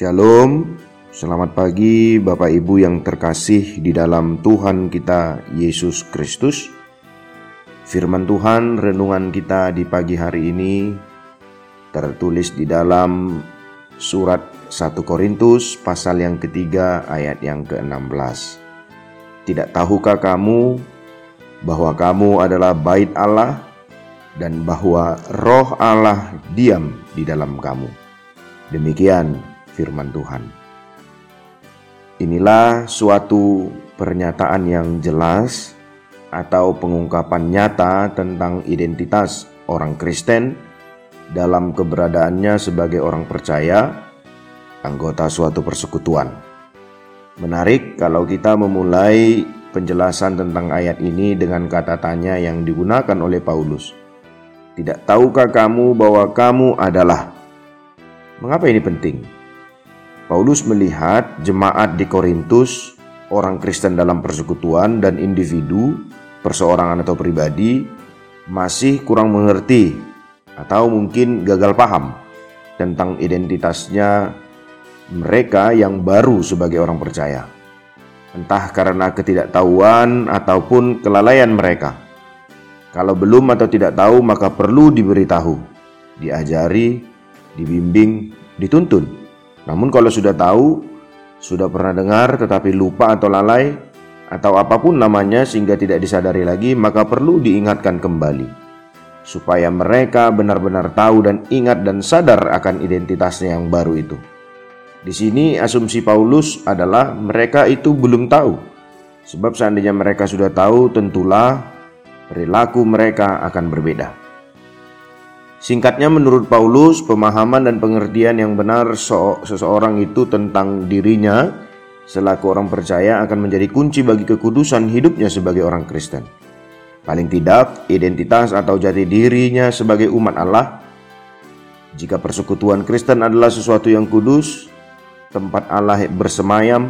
Shalom, selamat pagi Bapak Ibu yang terkasih di dalam Tuhan kita Yesus Kristus. Firman Tuhan renungan kita di pagi hari ini tertulis di dalam surat 1 Korintus pasal yang ketiga ayat yang ke-16. Tidak tahukah kamu bahwa kamu adalah bait Allah dan bahwa roh Allah diam di dalam kamu. Demikian firman Tuhan. Inilah suatu pernyataan yang jelas atau pengungkapan nyata tentang identitas orang Kristen dalam keberadaannya sebagai orang percaya, anggota suatu persekutuan. Menarik kalau kita memulai penjelasan tentang ayat ini dengan kata tanya yang digunakan oleh Paulus. Tidak tahukah kamu bahwa kamu adalah? Mengapa ini penting? Paulus melihat jemaat di Korintus, orang Kristen dalam persekutuan dan individu, perseorangan atau pribadi masih kurang mengerti atau mungkin gagal paham tentang identitasnya mereka yang baru sebagai orang percaya. Entah karena ketidaktahuan ataupun kelalaian mereka. Kalau belum atau tidak tahu maka perlu diberitahu, diajari, dibimbing, dituntun namun kalau sudah tahu, sudah pernah dengar tetapi lupa atau lalai, atau apa pun namanya sehingga tidak disadari lagi, maka perlu diingatkan kembali. Supaya mereka benar-benar tahu dan ingat dan sadar akan identitasnya yang baru itu. Di sini asumsi Paulus adalah mereka itu belum tahu. Sebab seandainya mereka sudah tahu, tentulah perilaku mereka akan berbeda. Singkatnya menurut Paulus, pemahaman dan pengertian yang benar seseorang itu tentang dirinya selaku orang percaya akan menjadi kunci bagi kekudusan hidupnya sebagai orang Kristen. Paling tidak, identitas atau jati dirinya sebagai umat Allah. Jika persekutuan Kristen adalah sesuatu yang kudus, tempat Allah bersemayam,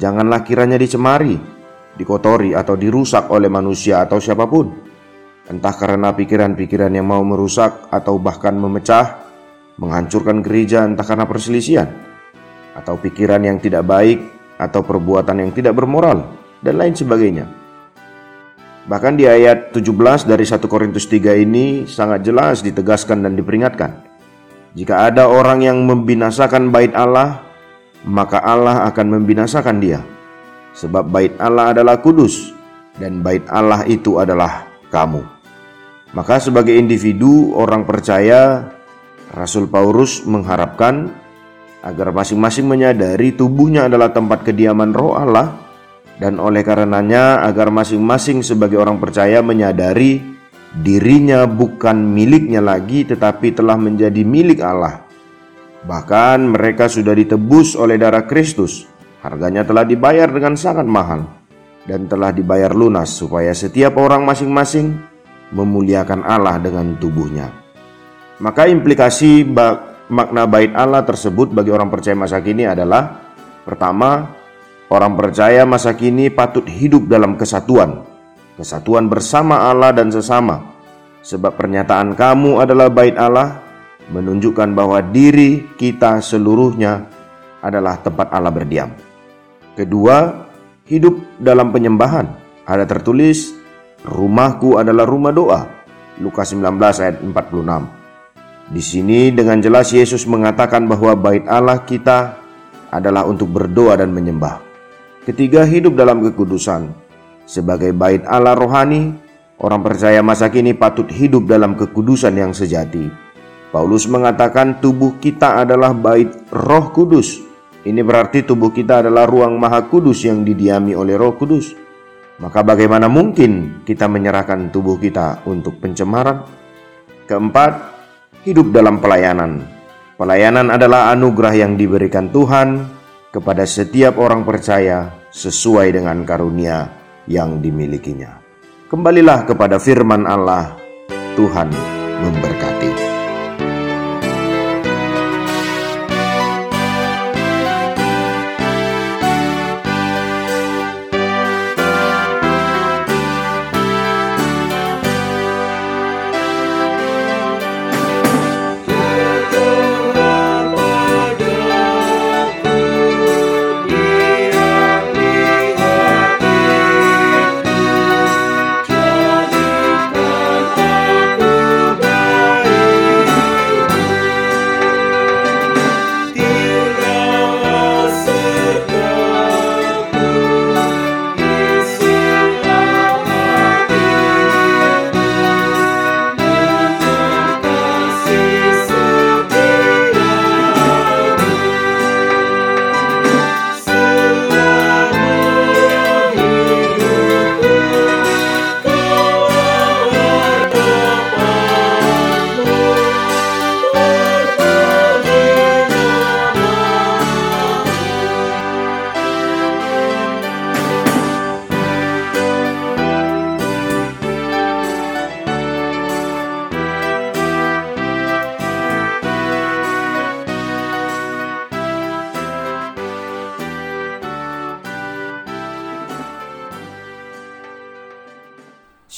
janganlah kiranya dicemari, dikotori atau dirusak oleh manusia atau siapa pun entah karena pikiran-pikiran yang mau merusak atau bahkan memecah, menghancurkan gereja, entah karena perselisihan, atau pikiran yang tidak baik, atau perbuatan yang tidak bermoral, dan lain sebagainya. Bahkan di ayat 17 dari 1 Korintus 3 ini sangat jelas ditegaskan dan diperingatkan. Jika ada orang yang membinasakan bait Allah, maka Allah akan membinasakan dia. Sebab bait Allah adalah kudus, dan bait Allah itu adalah kamu. Maka sebagai individu orang percaya, Rasul Paulus mengharapkan agar masing-masing menyadari tubuhnya adalah tempat kediaman roh Allah dan oleh karenanya agar masing-masing sebagai orang percaya menyadari dirinya bukan miliknya lagi tetapi telah menjadi milik Allah. Bahkan mereka sudah ditebus oleh darah Kristus. Harganya telah dibayar dengan sangat mahal dan telah dibayar lunas supaya setiap orang masing-masing memuliakan Allah dengan tubuhnya. Maka implikasi makna bait Allah tersebut bagi orang percaya masa kini adalah pertama, orang percaya masa kini patut hidup dalam kesatuan, kesatuan bersama Allah dan sesama. Sebab pernyataan kamu adalah bait Allah menunjukkan bahwa diri kita seluruhnya adalah tempat Allah berdiam. Kedua, hidup dalam penyembahan. Ada tertulis Rumahku adalah rumah doa. Lukas 19 ayat 46. Di sini dengan jelas Yesus mengatakan bahwa bait Allah kita adalah untuk berdoa dan menyembah. Ketiga, hidup dalam kekudusan. Sebagai bait Allah rohani, orang percaya masa kini patut hidup dalam kekudusan yang sejati. Paulus mengatakan tubuh kita adalah bait Roh Kudus. Ini berarti tubuh kita adalah ruang Maha Kudus yang didiami oleh Roh Kudus. Maka bagaimana mungkin kita menyerahkan tubuh kita untuk pencemaran? Keempat, hidup dalam pelayanan. Pelayanan adalah anugerah yang diberikan Tuhan kepada setiap orang percaya sesuai dengan karunia yang dimilikinya. Kembalilah kepada firman Allah, Tuhan memberkati.